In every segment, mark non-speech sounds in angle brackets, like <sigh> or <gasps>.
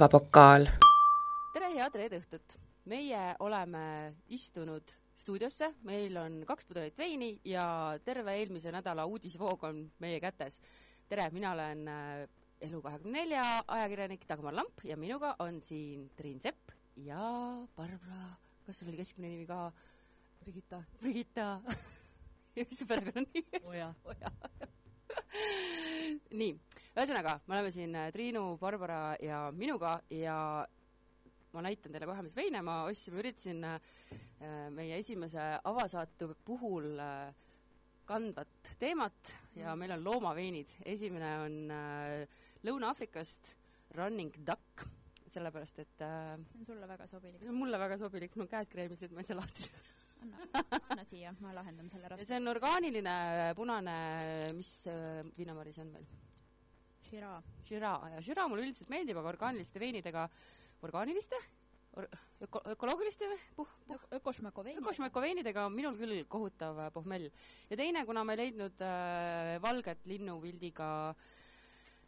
päevapokaal. tere, head reede õhtut! meie oleme istunud stuudiosse, meil on kaks pudelit veini ja terve eelmise nädala uudisvoog on meie kätes. tere, mina olen äh, Elu24 ajakirjanik Dagmar Lamp ja minuga on siin Triin Sepp ja Barbara, kas sul oli keskmine nimi ka? Brigitta. Brigitta <laughs> mis su perekonnanimi Oja. Oja <laughs> <laughs> nii, ühesõnaga, me oleme siin äh, Triinu, Barbara ja minuga ja ma näitan teile kohe, mis veine ma ostsin, ma üritasin äh, meie esimese avasaate puhul äh, kandvat teemat ja meil on loomaveinid. esimene on Lõuna-Aafrikast Running Duck, sellepärast et see on sulle väga sobilik. see on mulle väga sobilik, mul käed kreemisid, ma ei saa lahti seda. Anna, anna siia, ma lahendan selle raske. see on orgaaniline punane, mis äh, viinamari see on meil? Shira. Shiraz ja Shiraz mulle üldiselt meeldib, aga orgaaniliste veinidega, orgaaniliste Or,, öko-, ökoloogiliste või? Puh, puh, Ökošmeko vein. ökošmeko veinidega on minul küll kohutav äh, pohmell. ja teine, kuna ma ei leidnud äh, valget linnupildiga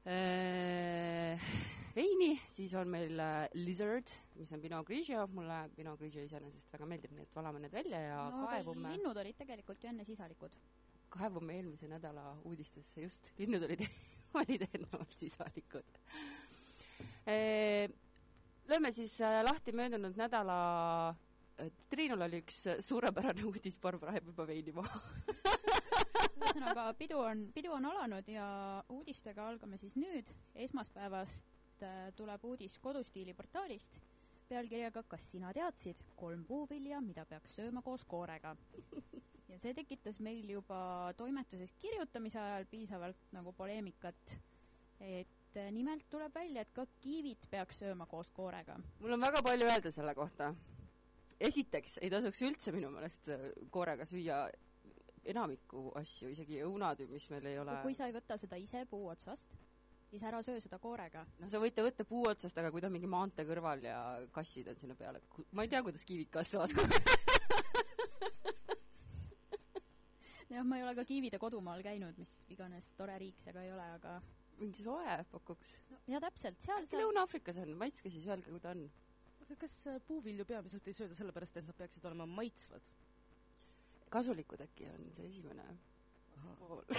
äh, veini, siis on meil äh, Lizard, mis on Pinot Grigio, mulle Pinot Grigio iseenesest väga meeldib, nii et valame need välja ja no, kaevume linnud olid tegelikult ju enne sisalikud. kaevume eelmise nädala uudistesse, just, linnud olid, <laughs> olid eelnevalt sisalikud. Lööme siis äh, lahti möödunud nädala, Triinul oli üks suurepärane uudis, Barbara jääb juba veini maha. <laughs> ühesõnaga, pidu on, pidu on alanud ja uudistega algame siis nüüd. esmaspäevast äh, tuleb uudis Kodustiili portaalist pealkirjaga Kas sina teadsid? kolm puuvilja, mida peaks sööma koos koorega. <laughs> ja see tekitas meil juba toimetuses kirjutamise ajal piisavalt nagu poleemikat, et äh, nimelt tuleb välja, et ka kiivit peaks sööma koos koorega. mul on väga palju öelda selle kohta. esiteks ei tasuks üldse minu meelest äh, koorega süüa enamikku asju, isegi õunad, mis meil ei ole. kui sa ei võta seda ise puu otsast, siis ära söö seda koorega. no sa võite võtta puu otsast, aga kui ta on mingi maantee kõrval ja kassid on sinna peale, ma ei tea, kuidas kiivid kasvavad <laughs> jah, ma ei ole ka kiivide kodumaal käinud, mis iganes tore riik see ka ei ole, aga mingi soe pakuks. no, ja täpselt, seal äkki Lõuna-Aafrikas on, maitske siis, öelge, kui ta on. aga kas äh, puuvilju peamiselt ei sööda sellepärast, et nad peaksid olema maitsvad? kasulikud äkki on see esimene pool. <laughs>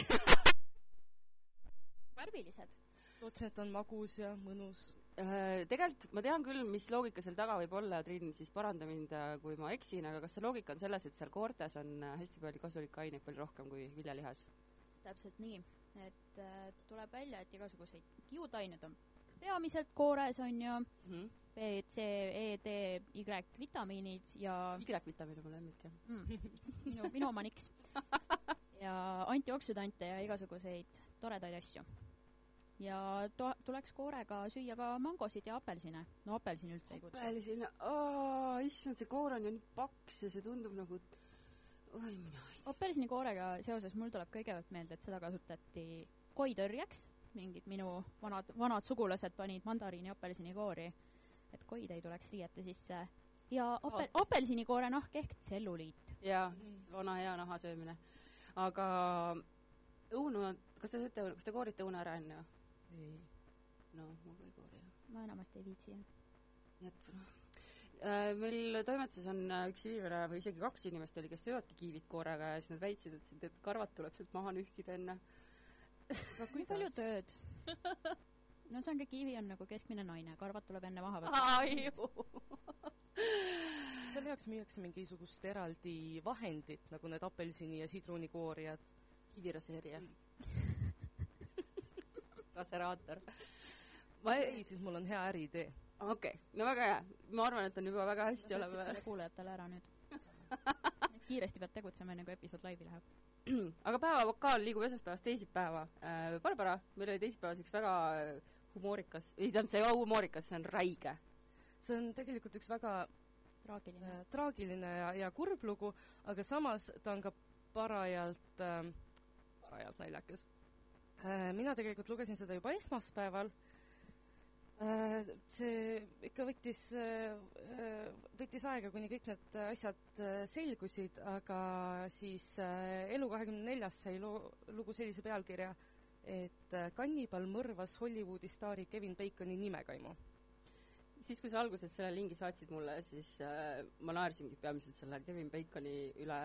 värvilised. Lootsin, et ta on magus ja mõnus. Äh, tegelikult ma tean küll, mis loogika seal taga võib olla, Triin, siis paranda mind, äh, kui ma eksin, aga kas see loogika on selles, et seal koortes on äh, hästi palju kasulikke aineid palju rohkem kui viljalihas? täpselt nii, et äh, tuleb välja, et igasuguseid kiudained on peamiselt koores, on ju, mm -hmm. B, C, E, D, Y vitamiinid ja Y-vitamiin on mu lemmik, jah. mm, minu, minu oma niks. <laughs> ja antioksüdante ja igasuguseid toredaid asju. Ja to-, tuleks koorega süüa ka mangosid ja apelsine. no apelsin üldse ei kutsu. apelsin, issand, see koor on ju nii paks ja see tundub nagu, oi mina ei tea. apelsinikoorega seoses mul tuleb kõigepealt meelde, et seda kasutati koitõrjeks, mingid minu vanad, vanad sugulased panid mandariini apelsinikoori, et koid ei tuleks riiete sisse. ja apel-, apelsinikoore nahk ehk tselluliit. jaa, vana hea naha söömine. aga õunu, kas te sööte, kas te koorite õuna ära enne või? ei. no ma ka ei koori, ma enamasti ei viitsi, jah. nii et noh meil toimetuses on äh, üks inimene või isegi kaks inimest oli, kes söövadki kiivit koorega ja siis nad väitsid, et, et karvad tuleb sealt maha nühkida enne. aga nii <laughs> palju tööd. no see on ka, kiivi on nagu keskmine naine, karvad tuleb enne maha võtta. selle jaoks müüakse mingisugust eraldi vahendit, nagu need apelsini ja sidrunikoorijad. kiiviraseerija. Laseraator. ma ei, ei, siis mul on hea äriidee. okei okay. no väga hea. ma arvan, et on juba väga hästi ütlesid selle kuulajatele ära nüüd. <laughs> kiiresti pead tegutsema, enne kui episood laivi läheb. <clears throat> aga päevavokaal liigub esmaspäevast teisipäeva äh,. Barbara, meil oli teisipäevas üks väga humoorikas, ei tähendab, see ei ole humoorikas, see on räige. see on tegelikult üks väga traagiline äh,. traagiline ja, ja kurb lugu, aga samas ta on ka parajalt äh,, parajalt naljakas. Mina tegelikult lugesin seda juba esmaspäeval äh,. see ikka võttis äh,, äh, võttis aega, kuni kõik need asjad äh, selgusid, aga siis äh, Elu24-s sai loo, lugu sellise pealkirja, et äh, kannibal mõrvas Hollywoodi staari Kevin Baconi nimekaimu siis, kui sa alguses selle lingi saatsid mulle, siis äh, ma naersingi peamiselt selle Kevin Baconi üle,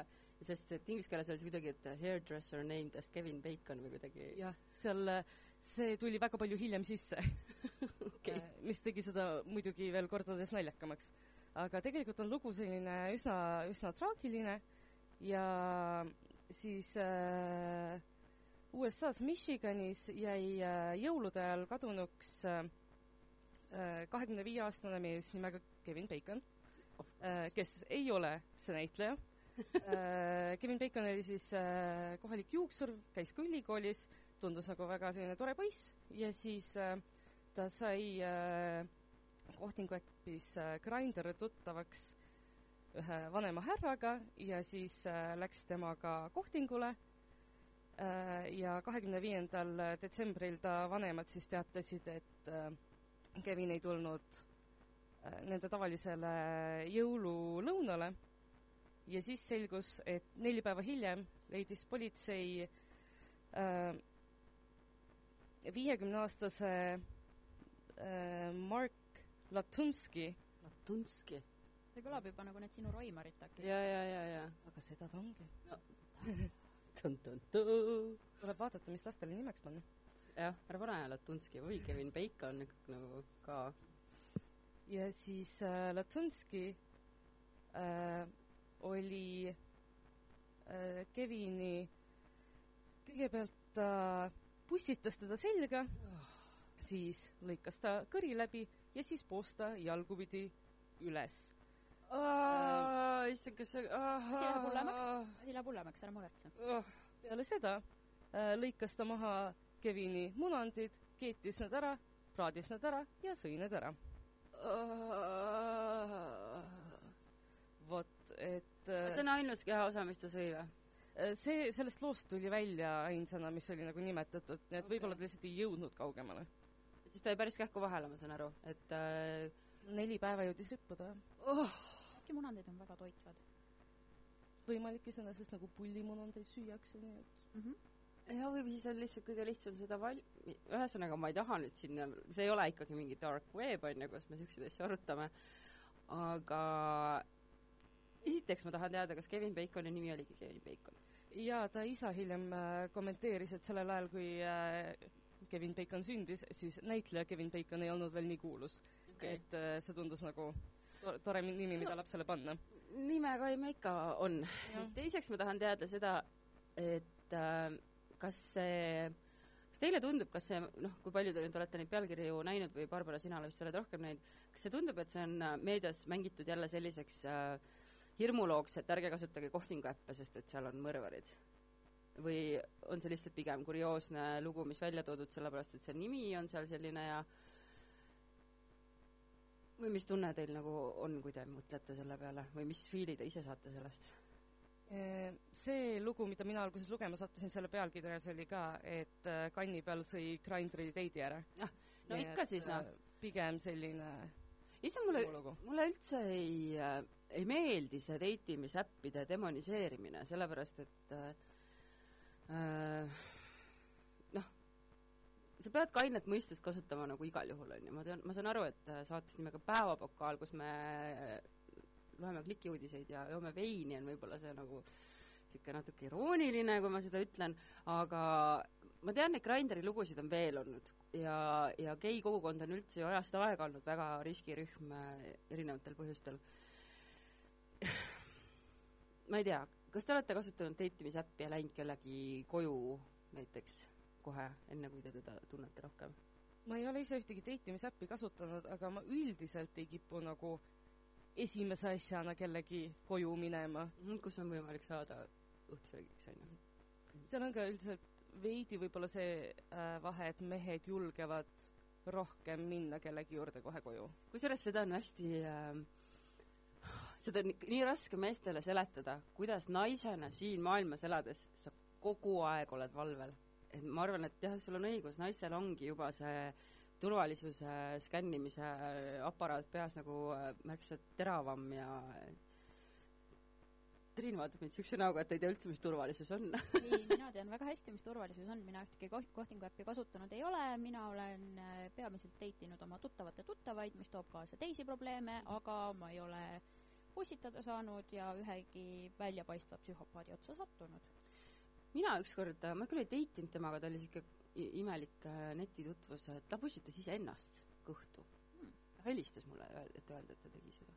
sest et inglise keeles öeldi kuidagi, et hairdresser named as Kevin Bacon või kuidagi jah, seal äh, see tuli väga palju hiljem sisse <laughs> okei. mis tegi seda muidugi veel kordades naljakamaks. aga tegelikult on lugu selline üsna, üsna traagiline ja siis äh, USA-s Michiganis jäi äh, jõulude ajal kadunuks kahekümne viie aastane mees nimega Kevin Bacon äh,, kes ei ole see näitleja äh,. Kevin Bacon oli siis äh, kohalik juuksur, käis ka ülikoolis, tundus nagu väga selline tore poiss ja siis äh, ta sai äh, kohtinguäpis äh, Grindr tuttavaks ühe vanema härraga ja siis äh, läks temaga kohtingule. Äh, ja kahekümne viiendal detsembril ta vanemad siis teatasid, et äh, Kevin ei tulnud äh, nende tavalisele jõululõunale ja siis selgus, et neli päeva hiljem leidis politsei äh, viiekümneaastase äh, Mark Latunski, Latunski. see kõlab juba nagu need sinu roimarid äkki. ja, ja, ja, ja. aga seda ta ongi. tun-tun-tun. tuleb vaadata, mis lastele nimeks panna. jah, ära pane Latunski või Kevin Bacon nagu ka. ja siis äh, Latunski äh, oli äh, Kevini, kõigepealt ta pussitas teda selga, siis lõikas ta kõri läbi ja siis poos ta jalgupidi üles. issand, kas see asi läheb hullemaks, asi läheb hullemaks, ära muretse. peale seda äh, lõikas ta maha Kevini munandid, keetis need ära, praadis need ära ja sõi need ära. Et äh, see on ainus kehaosa, mis ta sõi või? see, sellest loost tuli välja ainsana, mis oli nagu nimetatud, nii et Okei. võib-olla ta lihtsalt ei jõudnud kaugemale. siis ta jäi päris kähku vahele, ma saan aru, et äh, neli päeva jõudis rippuda, oh, äkki munandid on väga toitvad võimalik iseenesest nagu pullimunandeid süüakse, nii et mm? -hmm. ja või siis on lihtsalt kõige lihtsam seda val-, ühesõnaga ma ei taha nüüd sinna, see ei ole ikkagi mingi dark web, on ju, kus me niisuguseid asju arutame, aga esiteks ma tahan teada, kas Kevin Baconi nimi oligi Kevin Bacon? ja ta isa hiljem äh, kommenteeris, et sellel ajal, kui äh, Kevin Bacon sündis, siis näitleja Kevin Bacon ei olnud veel nii kuulus okay.. et äh, see tundus nagu to- tore mi- nimi, mida No. lapsele panna. nimekaim ikka on. teiseks ma tahan teada seda, et äh, kas see, kas teile tundub, kas see, noh, kui palju te nüüd olete neid pealkirju näinud või Barbara, sina vist oled rohkem näinud, kas see tundub, et see on meedias mängitud jälle selliseks äh, hirmulooks, et ärge kasutage kohtinguäppe, sest et seal on mõrvarid? või on see lihtsalt pigem kurioosne lugu, mis välja toodud sellepärast, et see nimi on seal selline ja või mis tunne teil nagu on, kui te mõtlete selle peale või mis fiili te ise saate sellest? Äh, see lugu, mida mina alguses lugema sattusin, selle pealkirjas oli ka, et äh, kanni peal sõi Grindri teidi ära. no ikka siis noh, pigem selline issand mulle, mulle üldse ei äh,, ei meeldi see deitimisäppide demoniseerimine, sellepärast et äh, äh, noh, sa pead kainet mõistust kasutama nagu igal juhul, on ju, ma tean, ma saan aru, et äh, saates nimega Päevapokaal, kus me äh, loeme klikiuudiseid ja joome veini, on võib-olla see nagu niisugune natuke irooniline, kui ma seda ütlen, aga ma tean, et Grinderi lugusid on veel olnud ja, ja gei kogukond on üldse ju ajast aega olnud väga riskirühm erinevatel põhjustel. Ma ei tea, kas te olete kasutanud deitimisäppi ja läinud kellegi koju näiteks kohe, enne kui te teda tunnete rohkem? ma ei ole ise ühtegi deitimisäppi kasutanud, aga ma üldiselt ei kipu nagu esimese asjana kellegi koju minema. kus on võimalik saada õhtusöögiks, on ju? seal on ka üldiselt veidi võib-olla see äh, vahe, et mehed julgevad rohkem minna kellegi juurde kohe koju. kusjuures seda on hästi äh, seda on nii, raske meestele seletada, kuidas naisena siin maailmas elades sa kogu aeg oled valvel. et ma arvan, et jah, sul on õigus, naistel ongi juba see turvalisuse skännimise aparaat peas nagu äh, märksa teravam ja Triin vaatab mind siukse näoga, et ta ei tea üldse, mis turvalisus on. Ei, mina <laughs> tean väga hästi, mis turvalisus on, mina ühtegi koht-, kohtingu äppi kasutanud ei ole, mina olen äh, peamiselt date inud oma tuttavate tuttavaid, mis toob kaasa teisi probleeme, aga ma ei ole pussitada saanud ja ühegi väljapaistva psühhopaadi otsa sattunud. mina ükskord, ma küll ei date inud temaga, ta oli i- imelik äh, netitutvus, et ta pussitas iseennast kõhtu Hmm. helistas mulle, et öelda, et ta tegi seda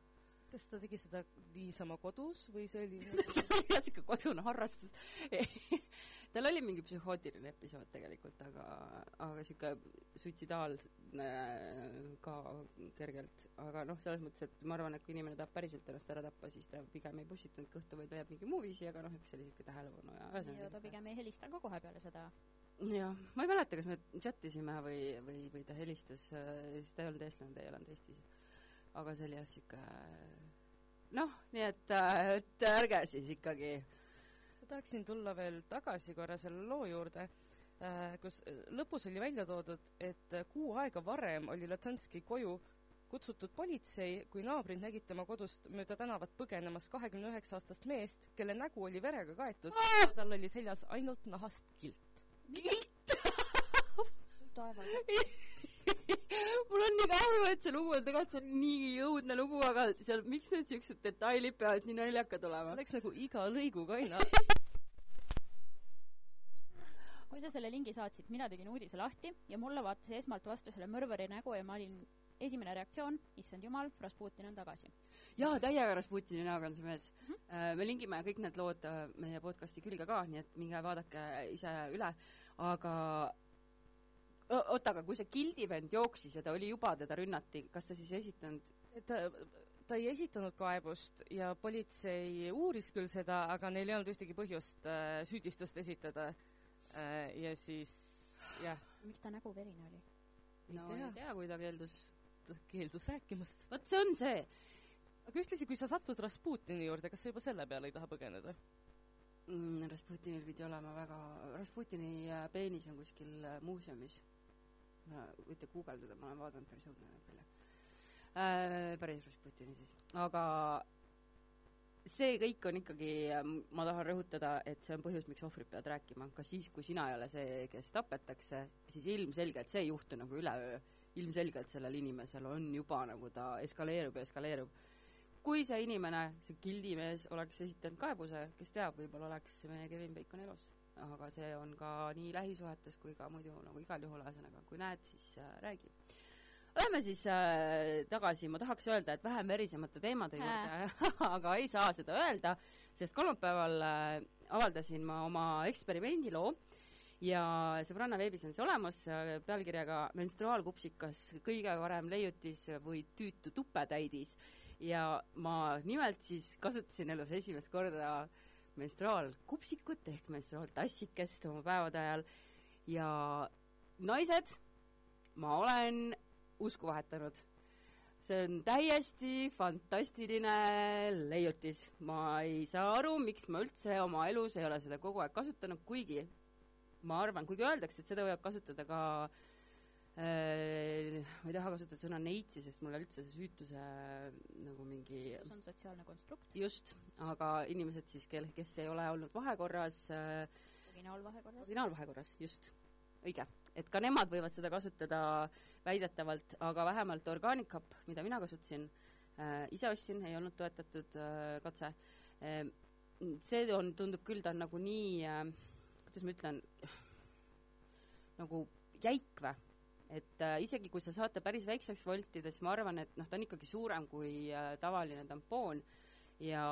kas ta tegi seda niisama kodus või see oli <laughs> siuke kodune harrastus <laughs> tal oli mingi psühhootiline episood tegelikult, aga, aga siuke suitsidaalne ka kergelt. aga noh, selles mõttes, et ma arvan, et kui inimene tahab päriselt ennast ära tappa, siis ta pigem ei pussitanud kõhtu, vaid leiab mingi muu viisi, aga noh, eks see oli siuke tähelepanu ja ja ta pigem ei helista ka kohe peale seda. jah, ma ei mäleta, kas me chat isime või, või, või ta helistas, siis ta ei olnud eestlane, ta ei elanud Eestis. Aga jah, siuke noh, nii et, et ärge siis ikkagi ma tahaksin tulla veel tagasi korra selle loo juurde, kus lõpus oli välja toodud, et kuu aega varem oli Latanski koju kutsutud politsei, kui naabrid nägid tema kodust mööda tänavat põgenemas kahekümne üheksa aastast meest, kelle nägu oli verega kaetud ja tal oli seljas ainult nahast kilt. kilt <laughs> taeval. <laughs> mul on nii kahju, et see lugu on tegelikult, see on nii õudne lugu, aga seal, miks need siuksed detailid peavad nii naljakad see olema? läks nagu iga lõiguga aina. <laughs> kui sa selle lingi saatsid, mina tegin uudise lahti ja mulle vaatas esmalt vastu selle mõrvari nägu ja ma olin, esimene reaktsioon, issand jumal, Rasputin on tagasi. jaa, täiega Rasputini näoga on see mees mm. -hmm. me lingime kõik need lood äh, meie podcasti külge ka, nii et minge vaadake ise üle, aga oota, aga kui see Gildi-vend jooksis ja ta oli juba, teda rünnati, kas ta siis ei esitanud ta, ta ei esitanud kaebust ja politsei uuris küll seda, aga neil ei olnud ühtegi põhjust äh, süüdistust esitada äh,. ja siis jah, miks ta nägu verine oli? no tea. ei tea, kui ta keeldus. keeldus rääkimast. vot see on see. aga ühtlasi, kui sa satud Rasputini juurde, kas sa juba selle peale ei taha põgeneda? mm, Rasputinil pidi olema väga, Rasputini äh, peenis on kuskil äh, muuseumis. Võite guugeldada, ma olen vaadanud, päris õudne näeb välja äh,. päris Rasputini siis, aga see kõik on ikkagi, ma tahan rõhutada, et see on põhjus, miks ohvrid peavad rääkima, ka siis, kui sina ei ole see, kes tapetakse, siis ilmselgelt see ei juhtu nagu üleöö. ilmselgelt sellel inimesel on juba nagu ta eskaleerub ja eskaleerub kui see inimene, see gildimees oleks esitanud kaebuse, kes teab, võib-olla oleks meie Kevin Bacon elus. Aga see on ka nii lähisuhetes kui ka muidu nagu igal juhul, ühesõnaga, kui näed, siis äh, räägi. Läheme siis äh, tagasi, ma tahaks öelda, et vähem verisemate teemade juurde, <laughs> aga ei saa seda öelda, sest kolmapäeval äh, avaldasin ma oma eksperimendiloo ja sõbranna veebis on see olemas äh, pealkirjaga menstruaalkupsikas kõige varem leiutis või tüütu tupetäidis ja ma nimelt siis kasutasin elus esimest korda menstruaalkupsikut ehk menstruaaltassikest oma päevade ajal ja naised, ma olen usku vahetanud. see on täiesti fantastiline leiutis. ma ei saa aru, miks ma üldse oma elus ei ole seda kogu aeg kasutanud, kuigi ma arvan, kuigi öeldakse, et seda võivad kasutada ka äh, ma ei taha kasutada sõna neitsi, sest mulle üldse see süütuse nagu mingi see on sotsiaalne konstrukt, just, aga inimesed siis, kel, kes ei ole olnud vahekorras äh,, originaalvahekorras. originaalvahekorras, just, õige. et ka nemad võivad seda kasutada väidetavalt, aga vähemalt Organicap, mida mina kasutasin äh,, ise ostsin, ei olnud toetatud äh, katse äh,, see on, tundub küll, ta on nagu nii äh,, kuidas ma ütlen, nagu jäik või? Et äh, isegi kui sa saad ta päris väikseks voltida, siis ma arvan, et noh, ta on ikkagi suurem kui äh, tavaline tampoon ja,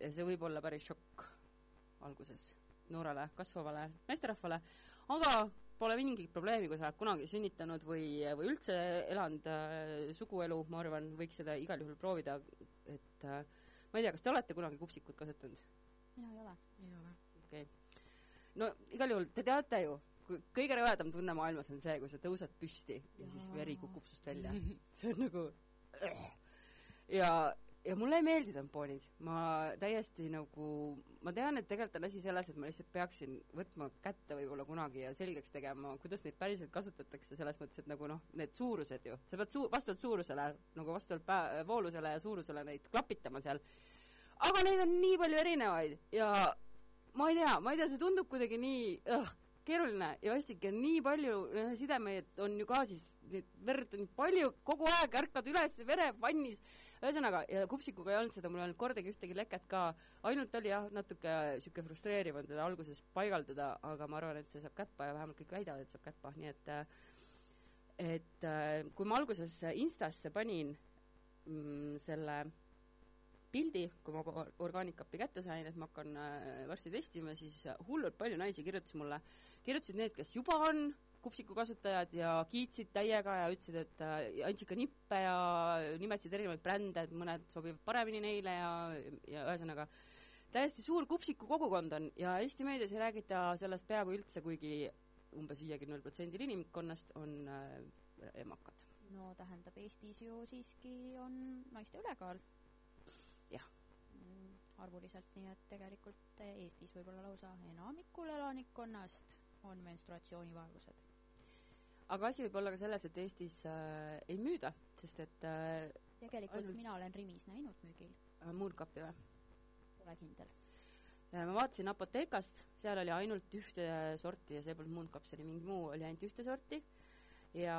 ja see võib olla päris šokk alguses noorele kasvavale naisterahvale, aga pole mingit probleemi, kui sa oled kunagi sünnitanud või, või üldse elanud äh, suguelu, ma arvan, võiks seda igal juhul proovida, et äh, ma ei tea, kas te olete kunagi kupsikut kasutanud? mina ei ole. ei ole. okei okay. no igal juhul, te teate ju, kõige rõvedam tunne maailmas on see, kui sa tõused püsti ja siis veri kukub sust välja. <laughs> see on nagu ja, ja mulle ei meeldi tampoonid. ma täiesti nagu, ma tean, et tegelikult on asi selles, et ma lihtsalt peaksin võtma kätte võib-olla kunagi ja selgeks tegema, kuidas neid päriselt kasutatakse, selles mõttes, et nagu noh, need suurused ju, sa pead suu-, vastavalt suurusele, nagu vastavalt pää-, voolusele ja suurusele neid klapitama seal, aga neid on nii palju erinevaid ja ma ei tea, ma ei tea, see tundub kuidagi nii õh, keeruline ja vastik ja nii palju äh, sidemeid on ju ka siis, verd on palju, kogu aeg ärkad üles verevannis. ühesõnaga, ja kupsikuga ei olnud seda, mul ei olnud kordagi ühtegi leket ka, ainult oli jah, natuke sihuke frustreeriv on teda alguses paigaldada, aga ma arvan, et see saab käppa ja vähemalt kõik väidavad, et saab käppa, nii et et kui ma alguses Instasse panin mm, selle pildi, kui ma orgaanikappi kätte sain, et ma hakkan äh, varsti testima, siis hullult palju naisi kirjutas mulle, kirjutasid need, kes juba on kupsiku kasutajad ja kiitsid täiega ja ütlesid, et äh, andsid ka nippe ja nimetasid erinevaid brände, et mõned sobivad paremini neile ja, ja ühesõnaga täiesti suur kupsiku kogukond on ja Eesti meedias ei räägita sellest peaaegu üldse, kuigi umbes viiekümnel protsendil inimkonnast on äh, emakad. no tähendab, Eestis ju siiski on naiste ülekaal arvuliselt, nii et tegelikult Eestis võib-olla lausa enamikul elanikkonnast on menstruatsioonivaegused. aga asi võib olla ka selles, et Eestis äh, ei müüda, sest et äh, tegelikult ainult... mina olen Rimis näinud müügil äh,. Mooncupi või? Pole kindel. ma vaatasin Apotekast, seal oli ainult ühte sorti ja see polnud Mooncup, see oli mingi muu, oli ainult ühte sorti ja,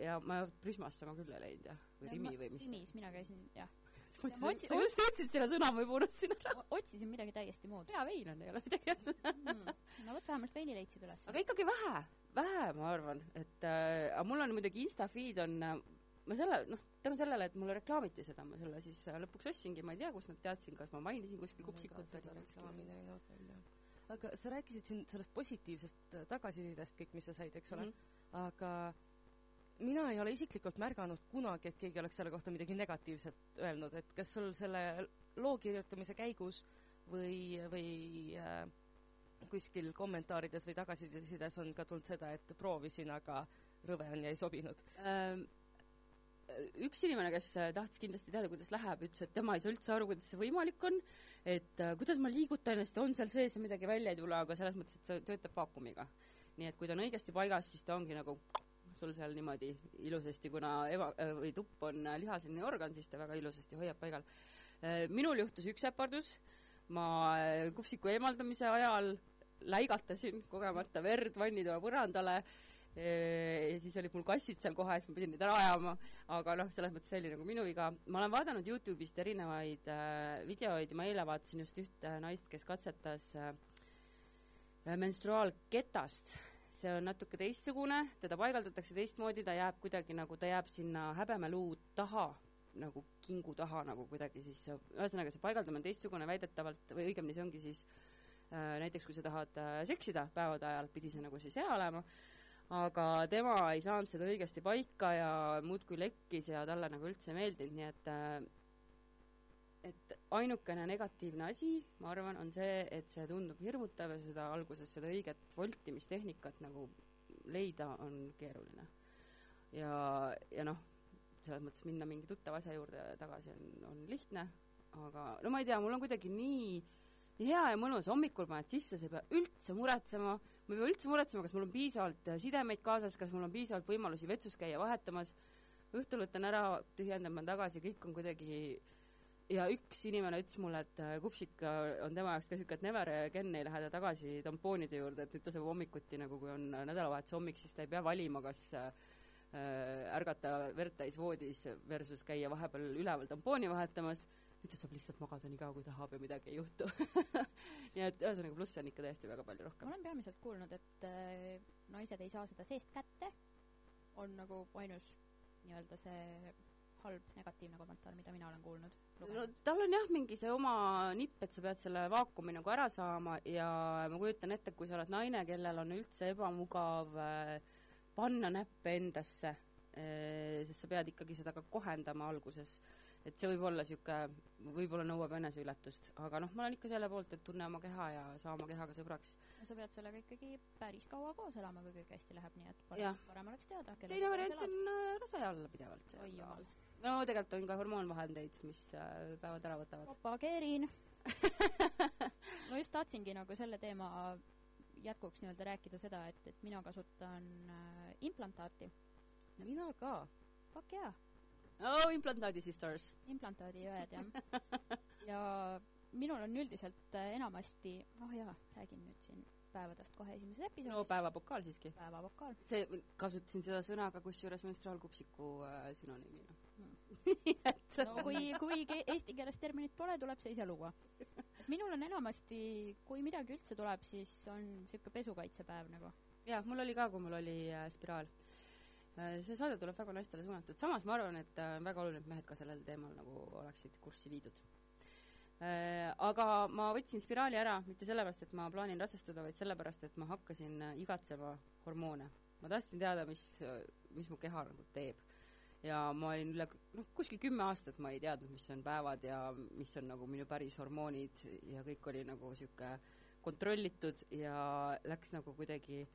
ja ma Prismast sama küll ei leidnud jah, või Rimi või mis Rimis, mina käisin jah ma otsin, sa just ütlesid selle sõna, ma juba unustasin ära. otsisin midagi täiesti muud. hea vein on, ei ole midagi mm.. no vot, vähemalt veini leidsid üles. aga ikkagi vähe, vähe, ma arvan, et äh, aga mul on muidugi Insta feed on äh, ma selle, noh, tänu sellele, et mulle reklaamiti seda, ma selle siis äh, lõpuks ostsingi, ma ei tea, kust nad teadsin, kas ma mainisin kuskil kupsikut või reklaami näinud välja. aga sa rääkisid siin sellest positiivsest äh, tagasisidest kõik, mis sa said, eks ole mm, -hmm. aga mina ei ole isiklikult märganud kunagi, et keegi oleks selle kohta midagi negatiivset öelnud, et kas sul selle loo kirjutamise käigus või, või äh, kuskil kommentaarides või tagasisides on ka tulnud seda, et proovisin, aga rõve on ja ei sobinud ähm,? üks inimene, kes tahtis kindlasti teada, kuidas läheb, ütles, et tema ei saa üldse aru, kuidas see võimalik on, et äh, kuidas ma liigutan ennast, on seal sees ja midagi välja ei tule, aga selles mõttes, et see töötab vaakumiga. nii et kui ta on õigesti paigas, siis ta ongi nagu sul seal niimoodi ilusasti, kuna eva- või tupp on lihaseline organ, siis ta väga ilusasti hoiab paigal. minul juhtus üks äpardus, ma kupsiku eemaldamise ajal läigatasin kogemata verd vannitoa põrandale ja siis olid mul kassid seal kohe, siis ma pidin neid ära ajama, aga noh, selles mõttes see oli nagu minu viga. ma olen vaadanud Youtube'ist erinevaid äh, videoid ja ma eile vaatasin just ühte naist, kes katsetas äh, menstruaalketast see on natuke teistsugune, teda paigaldatakse teistmoodi, ta jääb kuidagi nagu, ta jääb sinna häbemeluu taha, nagu kingu taha nagu kuidagi siis, ühesõnaga see paigaldamine on teistsugune väidetavalt, või õigemini see ongi siis äh, näiteks kui sa tahad äh, seksida päevade ajal, pidi see nagu siis hea olema, aga tema ei saanud seda õigesti paika ja muudkui lekkis ja talle nagu üldse ei meeldinud, nii et äh, et ainukene negatiivne asi, ma arvan, on see, et see tundub hirmutav ja seda alguses, seda õiget voltimistehnikat nagu leida on keeruline. ja, ja noh, selles mõttes minna mingi tuttava asja juurde tagasi on, on lihtne, aga no ma ei tea, mul on kuidagi nii, nii hea ja mõnus, hommikul paned sisse, sa ei pea üldse muretsema, ma ei pea üldse muretsema, kas mul on piisavalt sidemeid kaasas, kas mul on piisavalt võimalusi vetsus käia vahetamas, õhtul võtan ära, tühjendan, panen tagasi, kõik on kuidagi ja üks inimene ütles mulle, et äh, kupsik äh, on tema jaoks ka niisugune, et never again ei lähe ta tagasi tampoonide juurde, et nüüd ta saab hommikuti nagu, kui on nädalavahetuse hommik, siis ta ei pea valima, kas äh, ärgata verd täis voodis versus käia vahepeal üleval tampooni vahetamas, nüüd ta saab lihtsalt magada nii kaua, kui tahab ja midagi ei juhtu. <laughs> Nii et ühesõnaga plusse on ikka tõesti väga palju rohkem. ma olen peamiselt kuulnud, et äh, naised ei saa seda seest kätte, on nagu ainus nii-öelda see halb negatiivne kommentaar, mida mina olen kuulnud no tal on jah, mingi see oma nipp, et sa pead selle vaakumi nagu ära saama ja ma kujutan ette, kui sa oled naine, kellel on üldse ebamugav äh, panna näppe endasse äh,, sest sa pead ikkagi seda ka kohendama alguses, et see võib olla niisugune, võib-olla nõuab eneseületust, aga noh, ma olen ikka selle poolt, et tunne oma keha ja saa oma kehaga sõbraks. no sa pead sellega ikkagi päris kaua koos elama, kui kõik hästi läheb, nii et parem, parem oleks teada. teine variant on äh, rase alla pidevalt. oi jumal no tegelikult on ka hormoonvahendeid, mis äh, päevad ära võtavad. propageerin <laughs> ma just tahtsingi nagu selle teema jätkuks nii-öelda rääkida seda, et, et mina kasutan äh, implantaati. mina ka. Fuck jaa. oh, implantaadi sisters. implantaadi õed, jah <laughs> ja minul on üldiselt äh, enamasti, oh jaa, räägin nüüd siin päevadest kohe esimeses no episoodis, päevapokaal siiski. päevavokaal. see, kasutasin seda sõna ka kusjuures menstruaalkupsiku äh, sünonüümina <laughs> no kui, kui eesti keeles terminit pole, tuleb see ise luua. minul on enamasti, kui midagi üldse tuleb, siis on niisugune pesukaitsepäev nagu. jaa, mul oli ka, kui mul oli äh, spiraal. see saade tuleb väga naistele suunatud, samas ma arvan, et äh, on väga oluline, et mehed ka sellel teemal nagu oleksid kurssi viidud. Aga ma võtsin spiraali ära mitte sellepärast, et ma plaanin rasestuda, vaid sellepärast, et ma hakkasin äh, igatsema hormoone. ma tahtsin teada, mis, mis mu keha nagu teeb. Ja ma olin üle, noh, kuskil kümme aastat ma ei teadnud, mis on päevad ja mis on nagu minu päris hormoonid ja kõik oli nagu niisugune kontrollitud ja läks nagu kuidagi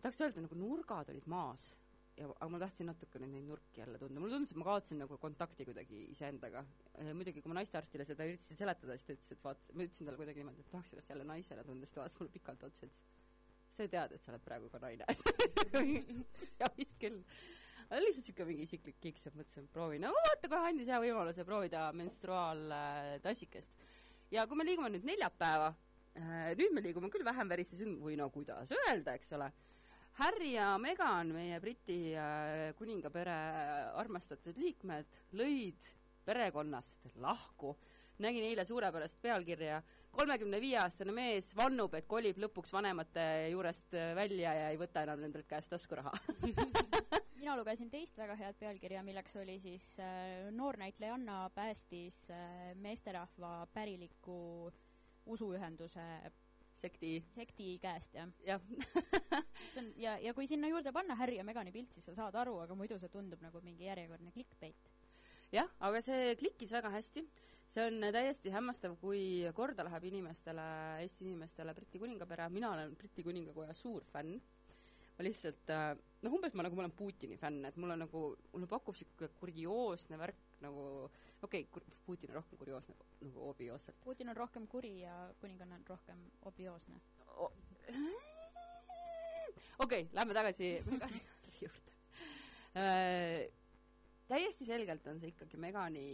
tahaks öelda, nagu nurgad olid maas ja, aga ma tahtsin natukene neid nurki jälle tunda, mulle tundus, et ma kaotasin nagu kontakti kuidagi iseendaga. muidugi, kui ma naistearstile seda üritasin seletada, siis ta ütles, et vaat, ma ütlesin talle kuidagi niimoodi, et tahaks ennast jälle naisena tunda, siis ta vaatas mulle pikalt otsa ja ütles, sa ju tead, et sa oled praegu ka naine. jah, vist küll. Lihtsalt niisugune mingi isiklik kiks, et mõtlesin, et proovin, no vaata, kohe andis hea võimaluse proovida menstruaaltassikest. ja kui me liigume nüüd neljapäeva, nüüd me liigume küll vähem väriste sünd-, või no kuidas öelda, eks ole Harry ja Meghan, meie Briti äh, kuningapere armastatud liikmed, lõid perekonnast lahku. nägin eile suurepärast pealkirja, kolmekümne viie aastane mees vannub, et kolib lõpuks vanemate juurest äh, välja ja ei võta enam nendelt käest taskuraha. <laughs> mina lugesin teist väga head pealkirja, milleks oli siis äh, noor näitlejanna päästis äh, meesterahva päriliku usuühenduse sekti, sekti käest ja jah, <laughs> see on ja, ja kui sinna juurde panna Harry ja Megani pilt, siis sa saad aru, aga muidu see tundub nagu mingi järjekordne clickbait. jah, aga see klikkis väga hästi. see on täiesti hämmastav, kui korda läheb inimestele, Eesti inimestele Briti kuningapere, mina olen Briti kuningakoja suur fänn. Ma lihtsalt, noh, umbes ma nagu ma olen Putini fänn, et mul on nagu, mulle pakub niisugune kurioosne värk nagu, okei okay,, Putin on rohkem kurioosne nagu obioosselt. Putin on rohkem kuri ja kuninganna on rohkem obvioosne. okei okay,, lähme tagasi <laughs> Megani juurde. täiesti selgelt on see ikkagi Megani,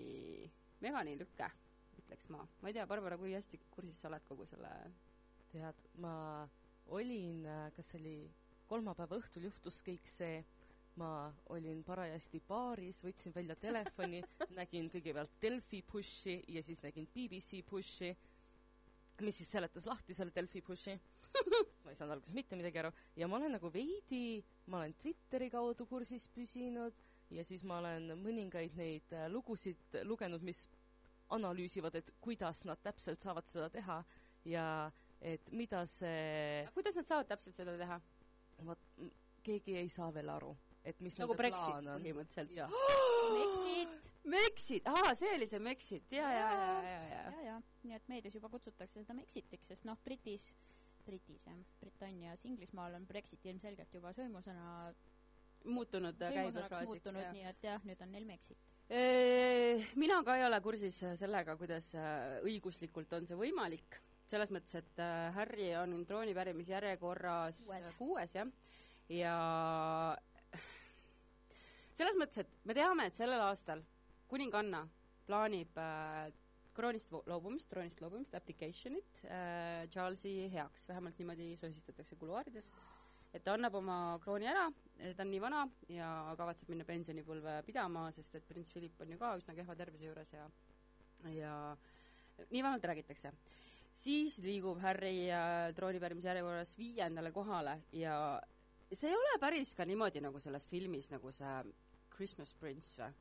Megani lüke, ütleks ma. ma ei tea, Barbara, kui hästi kursis sa oled kogu selle tead, ma olin, kas see oli kolmapäeva õhtul juhtus kõik see, ma olin parajasti baaris, võtsin välja telefoni, <laughs> nägin kõigepealt Delfi push'i ja siis nägin BBC push'i, mis siis seletas lahti selle Delfi push'i. <laughs> ma ei saanud alguses mitte midagi aru ja ma olen nagu veidi, ma olen Twitteri kaudu kursis püsinud ja siis ma olen mõningaid neid äh, lugusid lugenud, mis analüüsivad, et kuidas nad täpselt saavad seda teha ja et mida see kuidas nad saavad täpselt seda teha? Vot keegi ei saa veel aru, et mis nagu Brexit põhimõtteliselt. Brexit Mexit, aa, see oli see Mexit, ja, ja, ja, ja, ja. ja, ja nii et meedias juba kutsutakse seda Brexitiks, sest noh, Britis, Britis jah, Britannias, Inglismaal on Brexit ilmselgelt juba sõimusõna, muutunud äh, käibefraasiks. muutunud, nii et jah, nüüd on neil Mexit. mina ka ei ole kursis äh, sellega, kuidas äh, õiguslikult on see võimalik, selles mõttes, et äh, Harry on trooni pärimisjärjekorras Kuues. kuues jah, ja selles mõttes, et me teame, et sellel aastal kuninganna plaanib äh, kroonist loobumist, troonist loobumist, abdication'it äh, Charlesi heaks, vähemalt niimoodi sosistatakse kuluaarides, et ta annab oma krooni ära, ta on nii vana ja kavatseb minna pensionipõlve pidama, sest et prints Philip on ju ka üsna kehva tervise juures ja ja nii vähemalt räägitakse. Siis liigub Harry äh, trooni pärimise järjekorras viiendale kohale ja see ei ole päris ka niimoodi nagu selles filmis, nagu see Christmas Prince või?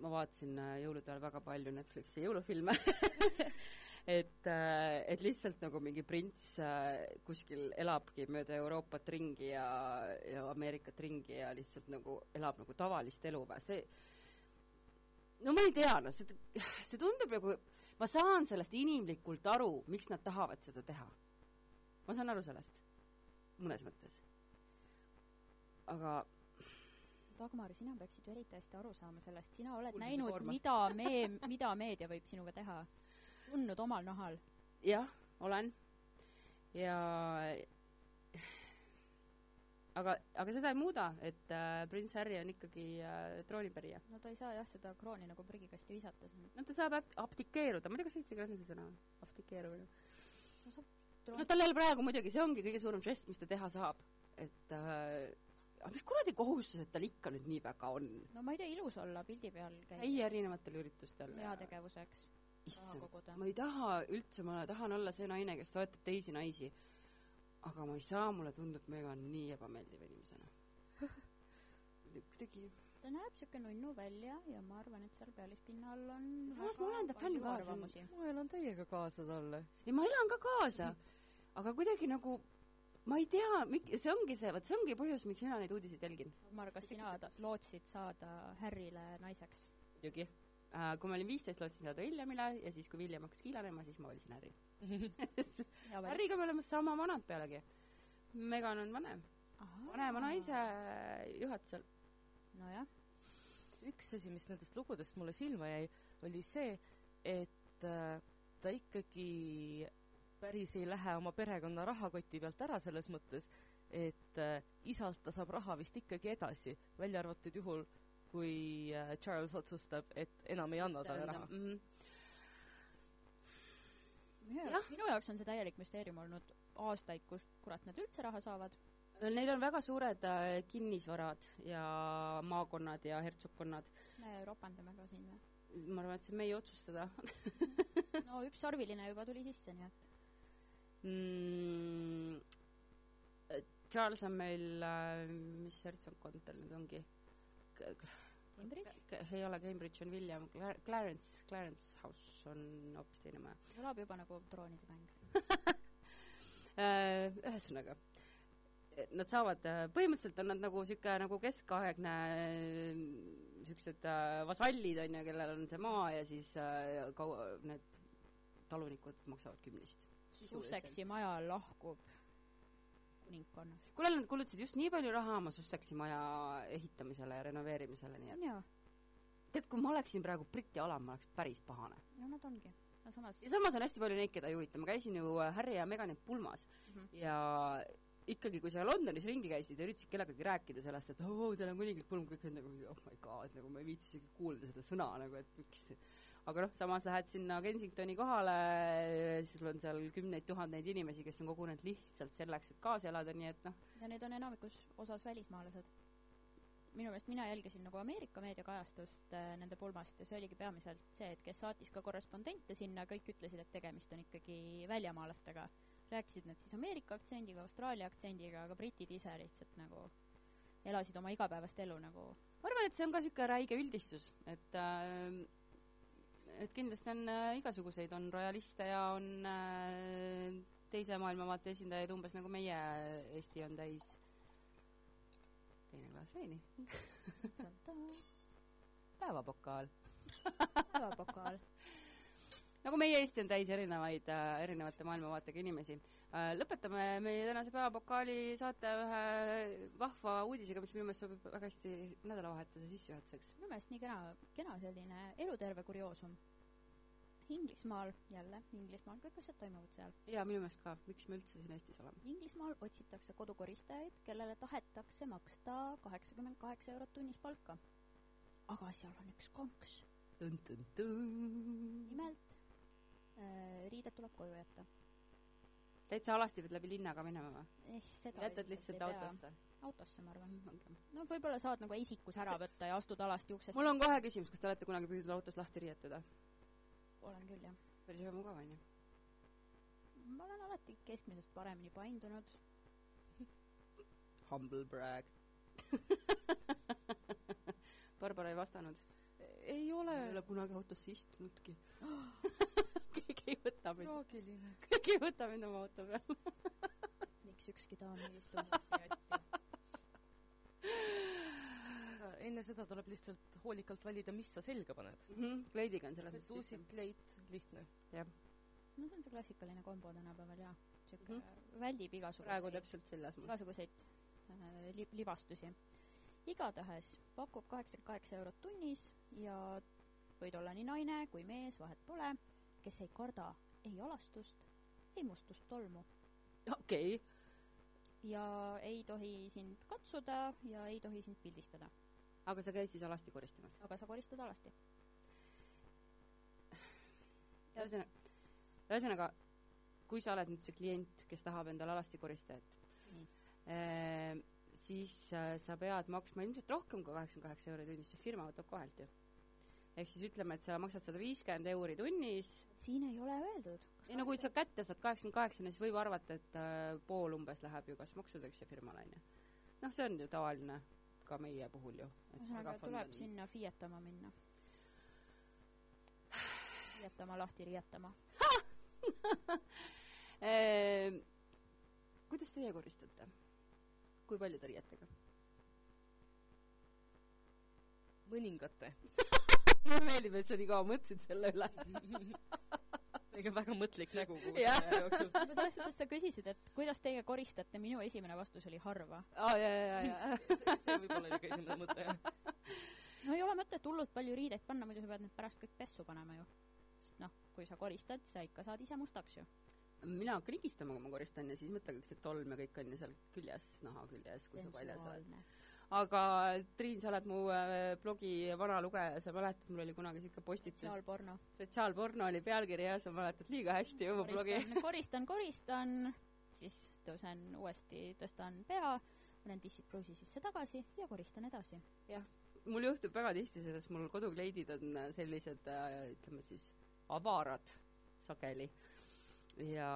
ma vaatasin äh, jõulude ajal väga palju Netflixi jõulufilme <laughs> et, et lihtsalt nagu mingi prints äh, kuskil elabki mööda Euroopat ringi ja, ja Ameerikat ringi ja lihtsalt nagu elab nagu tavalist elu või see no ma ei tea, no see, see tundub nagu, ma saan sellest inimlikult aru, miks nad tahavad seda teha. ma saan aru sellest, mõnes mõttes. aga Dagmar, sina peaksid ju eriti hästi aru saama sellest, sina oled Kuulsuse näinud, mida me, mida meedia võib sinuga teha. tundnud omal nahal. jah, olen. ja aga, aga seda ei muuda, et äh, prints Harry on ikkagi äh, troonipärija. no ta ei saa jah seda krooni nagu prügikasti visata, no ta saab ab- abdikeeruda, ma ei tea, kas eesti keeles on see sõna, abdikeerumine. no trooni tal jälle praegu muidugi, see ongi kõige suurem žest, mis ta teha saab. et äh, aga mis kuradi kohustused tal ikka nüüd nii väga on? no ma ei tea, ilus olla pildi peal käia käia erinevatel üritustel. heategevuseks, issand, ma ei taha üldse, ma tahan olla see naine, kes toetab teisi naisi. Aga ma ei saa, mulle tundub Megan nii ebameeldiva inimesena. <laughs> kuidagi, ta näeb siuke nunnu välja ja ma arvan, et seal pealispinnal on Samas ma olen ta fänn palju ka, see on- arvamusi. ma elan täiega kaasa talle. ei ma elan ka kaasa, aga kuidagi nagu ma ei tea, see ongi see, vot see ongi põhjus, miks mina neid uudiseid jälgin. Mar, kas sina lootsid saada Harryle naiseks? muidugi äh,. kui ma olin viisteist, lootsin saada Williamile ja siis, kui William hakkas kiilanema, siis ma valisin Harry. <laughs> Harryga me oleme sama vanad pealegi. Megan on vanem, vanema naise juhatusel. nojah, üks asi, mis nendest lugudest mulle silma jäi, oli see, et äh, ta ikkagi päris ei lähe oma perekonna rahakoti pealt ära selles mõttes, et äh, isalt ta saab raha vist ikkagi edasi, välja arvatud juhul, kui äh, Charles otsustab, et enam ei anna talle raha. Mhm. minu Jah. jaoks, minu jaoks on see täielik müsteerium olnud aastaid, kust kurat nad üldse raha saavad. Neil on väga suured äh, kinnisvarad ja maakonnad ja hertsogkonnad. me ropendame ka siin või? ma arvan, et see on meie otsustada <laughs> no üks sarviline juba tuli sisse, nii et mm,. Charles on meil äh,, mis hertsogkond tal nüüd ongi? Cambridge ei ole Cambridge, on William, Clarence, Clarence House on hoopis teine maja. kõlab juba nagu troonide mäng. <laughs> Äh, ühesõnaga, nad saavad, põhimõtteliselt on nad nagu sihuke nagu keskaegne siuksed äh, vasallid on ju, kellel on see maa ja siis äh, kau-, need talunikud maksavad kümnist. Sussexi maja lahkub kuningkonnast. kuule, nad kulutasid just nii palju raha oma Sussexi maja ehitamisele ja renoveerimisele, nii et jaa, tead, kui ma oleksin praegu Briti alam, ma oleks päris pahane. no nad ongi. no samas ja samas on hästi palju neid, keda ei huvita, ma käisin ju äh, Harry ja Megani pulmas Mhm. ja ikkagi, kui sa Londonis ringi käisid ja üritasid kellegagi rääkida sellest, et oo, teil on kuninglik pulm, kõik olid nagu oh my god, nagu ma ei viitsi isegi kuulda seda sõna nagu, et miks aga noh, samas lähed sinna Kensingtoni kohale, siis sul on seal kümneid tuhandeid inimesi, kes on kogunenud lihtsalt selleks, et kaasa elada, nii et noh, ja need on enamikus osas välismaalased. minu meelest mina jälgisin nagu Ameerika meediakajastust äh, nende pulmast ja see oligi peamiselt see, et kes saatis ka korrespondente sinna, kõik ütlesid, et tegemist on ikkagi väljamaalastega. rääkisid nad siis Ameerika aktsendiga, Austraalia aktsendiga, aga britid ise lihtsalt nagu elasid oma igapäevast elu nagu ma arvan, et see on ka niisugune räige üldistus, et äh, et kindlasti on äh, igasuguseid, on rojaliste ja on äh, teise maailmavaate esindajaid umbes nagu meie Eesti on täis. teine klaas veini. päevapokaal. päevapokaal. <laughs> nagu meie Eesti on täis erinevaid äh,, erinevate maailmavaatega inimesi äh,. Lõpetame meie tänase päevapokaali saate ühe vahva uudisega, mis minu meelest sobib väga hästi nädalavahetuse sissejuhatuseks. minu meelest nii kena, kena selline eluterve kurioosum. Inglismaal, jälle Inglismaal, kõik asjad toimuvad seal. jaa, minu meelest ka, miks me üldse siin Eestis oleme. Inglismaal otsitakse kodukoristajaid, kellele tahetakse maksta kaheksakümmend kaheksa eurot tunnis palka. aga seal on üks konks. nimelt äh, riided tuleb koju jätta. Täitsa alasti pead läbi linna ka minema või? eh, seda jätad lihtsalt autosse? autosse, ma arvan. no võib-olla saad nagu esikus ära võtta ja astud alasti uksest. mul on kohe küsimus, kas te olete kunagi püüdnud autos lahti riietuda? olen küll, jah. päris ebamugav on ju. ma olen alati keskmisest paremini paindunud. Humble brag. <laughs> Barbara ei vastanud. ei ole ei ole kunagi autosse istunudki. <gasps> <laughs> <laughs> keegi ei võta mind, traagiline. <laughs> keegi ei võta mind oma auto peale. <laughs> miks ükski daam ei istu aga enne seda tuleb lihtsalt hoolikalt valida, mis sa selga paned. Kleidiga on selles et uusid kleit, lihtne. no see on see klassikaline kombo tänapäeval jaa. sihuke mm -hmm. väldib praegu igasuguseid, täpselt seljas mul. igasuguseid äh, li-, libastusi. igatahes pakub kaheksakümmend kaheksa eurot tunnis ja võid olla nii naine kui mees, vahet pole, kes ei karda ei alastust, ei mustust tolmu. okei okay., ja ei tohi sind katsuda ja ei tohi sind pildistada. aga sa käid siis alasti koristamas? aga sa koristad alasti. ühesõnaga, ühesõnaga, kui sa oled nüüd see klient, kes tahab endale alasti koristajat Nii. eh,, siis äh, sa pead maksma ilmselt rohkem kui kaheksakümmend kaheksa euri tunnis, sest firma võtab kohalt ju. Ehk siis ütleme, et sa maksad sada viiskümmend euri tunnis, siin ei ole öeldud. ei no kui sa kätte saad kaheksakümmend kaheksa, siis võib arvata, et äh, pool umbes läheb ju kas maksudeks ja firmale, on ju. noh, see on ju tavaline ka meie puhul ju. ühesõnaga, tuleb sinna Fiatama minna. Fiatama lahti riietama. <laughs> Ehm, kuidas teie koristate? kui paljude riietega? mõningate. <laughs> <laughs> mulle meeldib, et sa nii kaua mõtlesid selle üle. <laughs> ega väga mõtlik nägu Jah. aja jooksul. <laughs> selles suhtes sa küsisid, et kuidas teie koristate, minu esimene vastus oli harva. aa, ja, ja, ja. see see võib olla niisugune esimene mõte, jah. no ei ole mõtet hullult palju riideid panna, muidu sa pead need pärast kõik pessu panema ju. sest noh, kui sa koristad, sa ikka saad ise mustaks ju. mina hakkan higistama, kui ma koristan ja siis mõtle, kõik see tolm ja kõik on ju seal küljes, naha küljes, kui sa paljas oled. Aga Triin, sa oled mu äh, blogi vana lugeja, sa mäletad, mul oli kunagi siuke postitus, sotsiaalporno. sotsiaalporno oli pealkiri ja sa mäletad liiga hästi mu blogi. <laughs> koristan, koristan, siis tõusen uuesti, tõstan pea, panen tissid pruusi sisse tagasi ja koristan edasi. mul juhtub väga tihti see, sest mul kodukleidid on äh, sellised äh, ütleme siis avarad sageli ja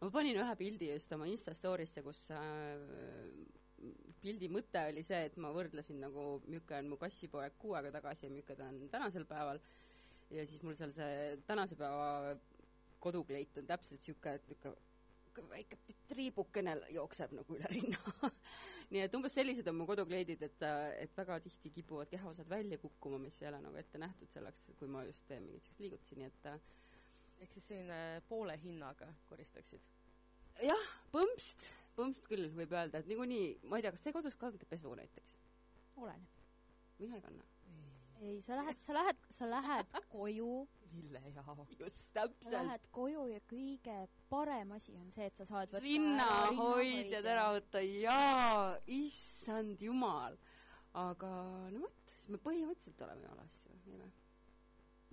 ma panin ühe pildi just oma Insta story'sse, kus pildi mõte oli see, et ma võrdlesin nagu, milline on mu kassipoeg kuu aega tagasi ja milline ta on tänasel päeval. Ja siis mul seal see tänase päeva kodukleit on täpselt niisugune, et niisugune väike triibukene jookseb nagu üle rinna. <laughs> Nii et umbes sellised on mu kodukleidid, et, et väga tihti kipuvad kehaosad välja kukkuma, mis ei ole nagu ette nähtud selleks, kui ma just teen mingeid siukseid liigutusi, nii et äh, ehk siis selline poole hinnaga koristaksid. jah, põmpst, põmpst küll võib öelda, et niikuinii, ma ei tea, kas te kodus kandate pesu näiteks? oleneb. mina ei kanna. ei, sa lähed, sa lähed, sa lähed koju, mille jaoks? just, sa täpselt. lähed koju ja kõige parem asi on see, et sa saad võtta rinnahoidjad ära võtta, jaa, issand jumal. aga no vot, siis me põhimõtteliselt oleme ju alasti või, ei või?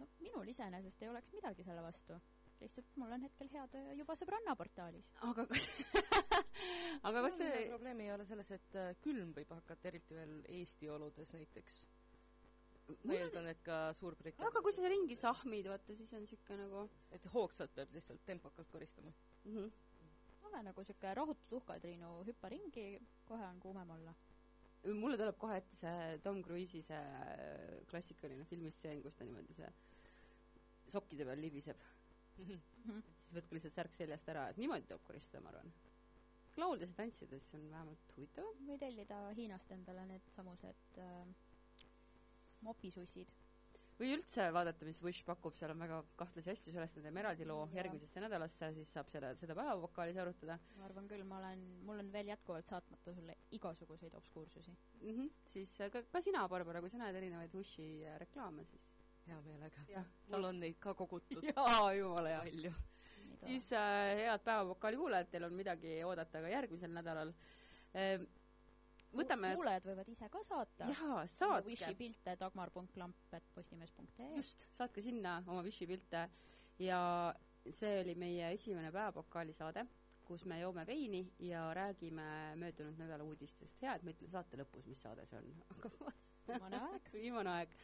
no minul iseenesest ei oleks midagi selle vastu. lihtsalt mul on hetkel hea töö juba sõbranna portaalis. aga <laughs> <laughs> aga kas see probleem ei ole selles, et äh, külm võib hakata, eriti veel Eesti oludes näiteks. ma eeldan, et ka Suurbritannias. aga kui sa ringi sahmid, vaata, siis on siuke nagu et hoogsalt peab lihtsalt tempokalt koristama. mm. -hmm. ole nagu siuke rahutu tuhka, Triinu, hüppa ringi, kohe on kuumem olla. mulle tuleb kohe ette see Tom Cruise'i see klassikaline filmistseen, kus ta niimoodi see sokkide peal libiseb. siis võtke lihtsalt särk seljast ära, et niimoodi tuleb koristada, ma arvan. Lauldes ja tantsides on vähemalt huvitavam. või tellida Hiinast endale needsamused äh, mopisussid. või üldse vaadata, mis Wish pakub, seal on väga kahtlasi asju, sellest me teeme eraldi loo Jaa. järgmisesse nädalasse, siis saab selle, seda päevavokaalis arutada ma arvan küll, ma olen, mul on veel jätkuvalt saatmata sulle igasuguseid obskuursusi. mm. -hmm. siis äh, ka, ka sina, Barbara, kui sa näed erinevaid Wishi äh, reklaame, siis hea meelega. mul on neid ka kogutud <laughs> jaa, jumala hea. palju. Siis äh, head päevavokaali kuulajad, teil on midagi oodata ka järgmisel nädalal äh,. võtame, kuulajad võivad ise ka saata. jaa, Wishi saatke, pilte dagmar.lamp.postimees.ee just, saatke sinna oma Wishi pilte ja see oli meie esimene päevavokaali saade, kus me joome veini ja räägime möödunud nädala uudistest. hea, et ma ütlen saate lõpus, mis saade see on, <laughs> viimane aeg. viimane aeg.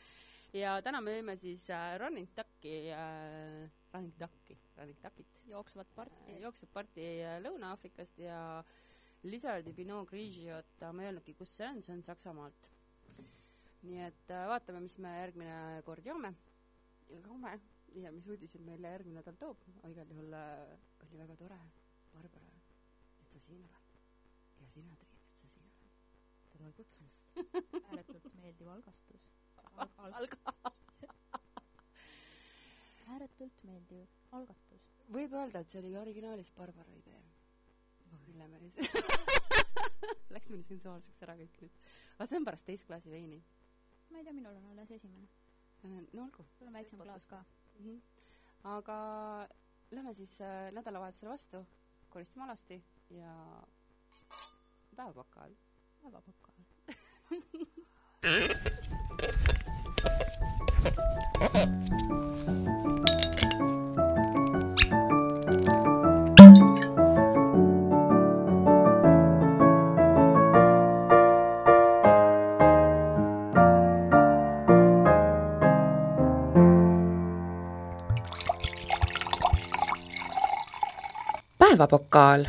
Ja täna me jõime siis äh, Running Ducki äh,, Running Ducki, Running Duckit jooksvat parti. jookseb parti äh, Lõuna-Aafrikast ja Lizardi Pinot Grigiot, ma ei öelnudki, kus see on, see on Saksamaalt. nii et äh, vaatame, mis me järgmine kord joome ja joome ja mis uudised meile järgmine nädal toob, aga igal juhul äh, oli väga tore, Barbara, et sa siin oled. ja sina, Triin, et sa siin oled. tänan kutsumast. ääretult meeldiv algastus. Alga-. <laughs> ääretult meeldiv algatus. võib öelda, et see oli originaalis Barbara idee. Ülle Meris. <laughs> Läks meil sensuaalseks ära kõik nüüd. aga see on pärast teist klaasi veini. ma ei tea, minul on alles esimene. no olgu sul on väiksem klaas ka. mm. -hmm. aga lähme siis äh, nädalavahetusele vastu, koristame alasti ja päevapakaal. päevapakaal. <laughs> päevapokaal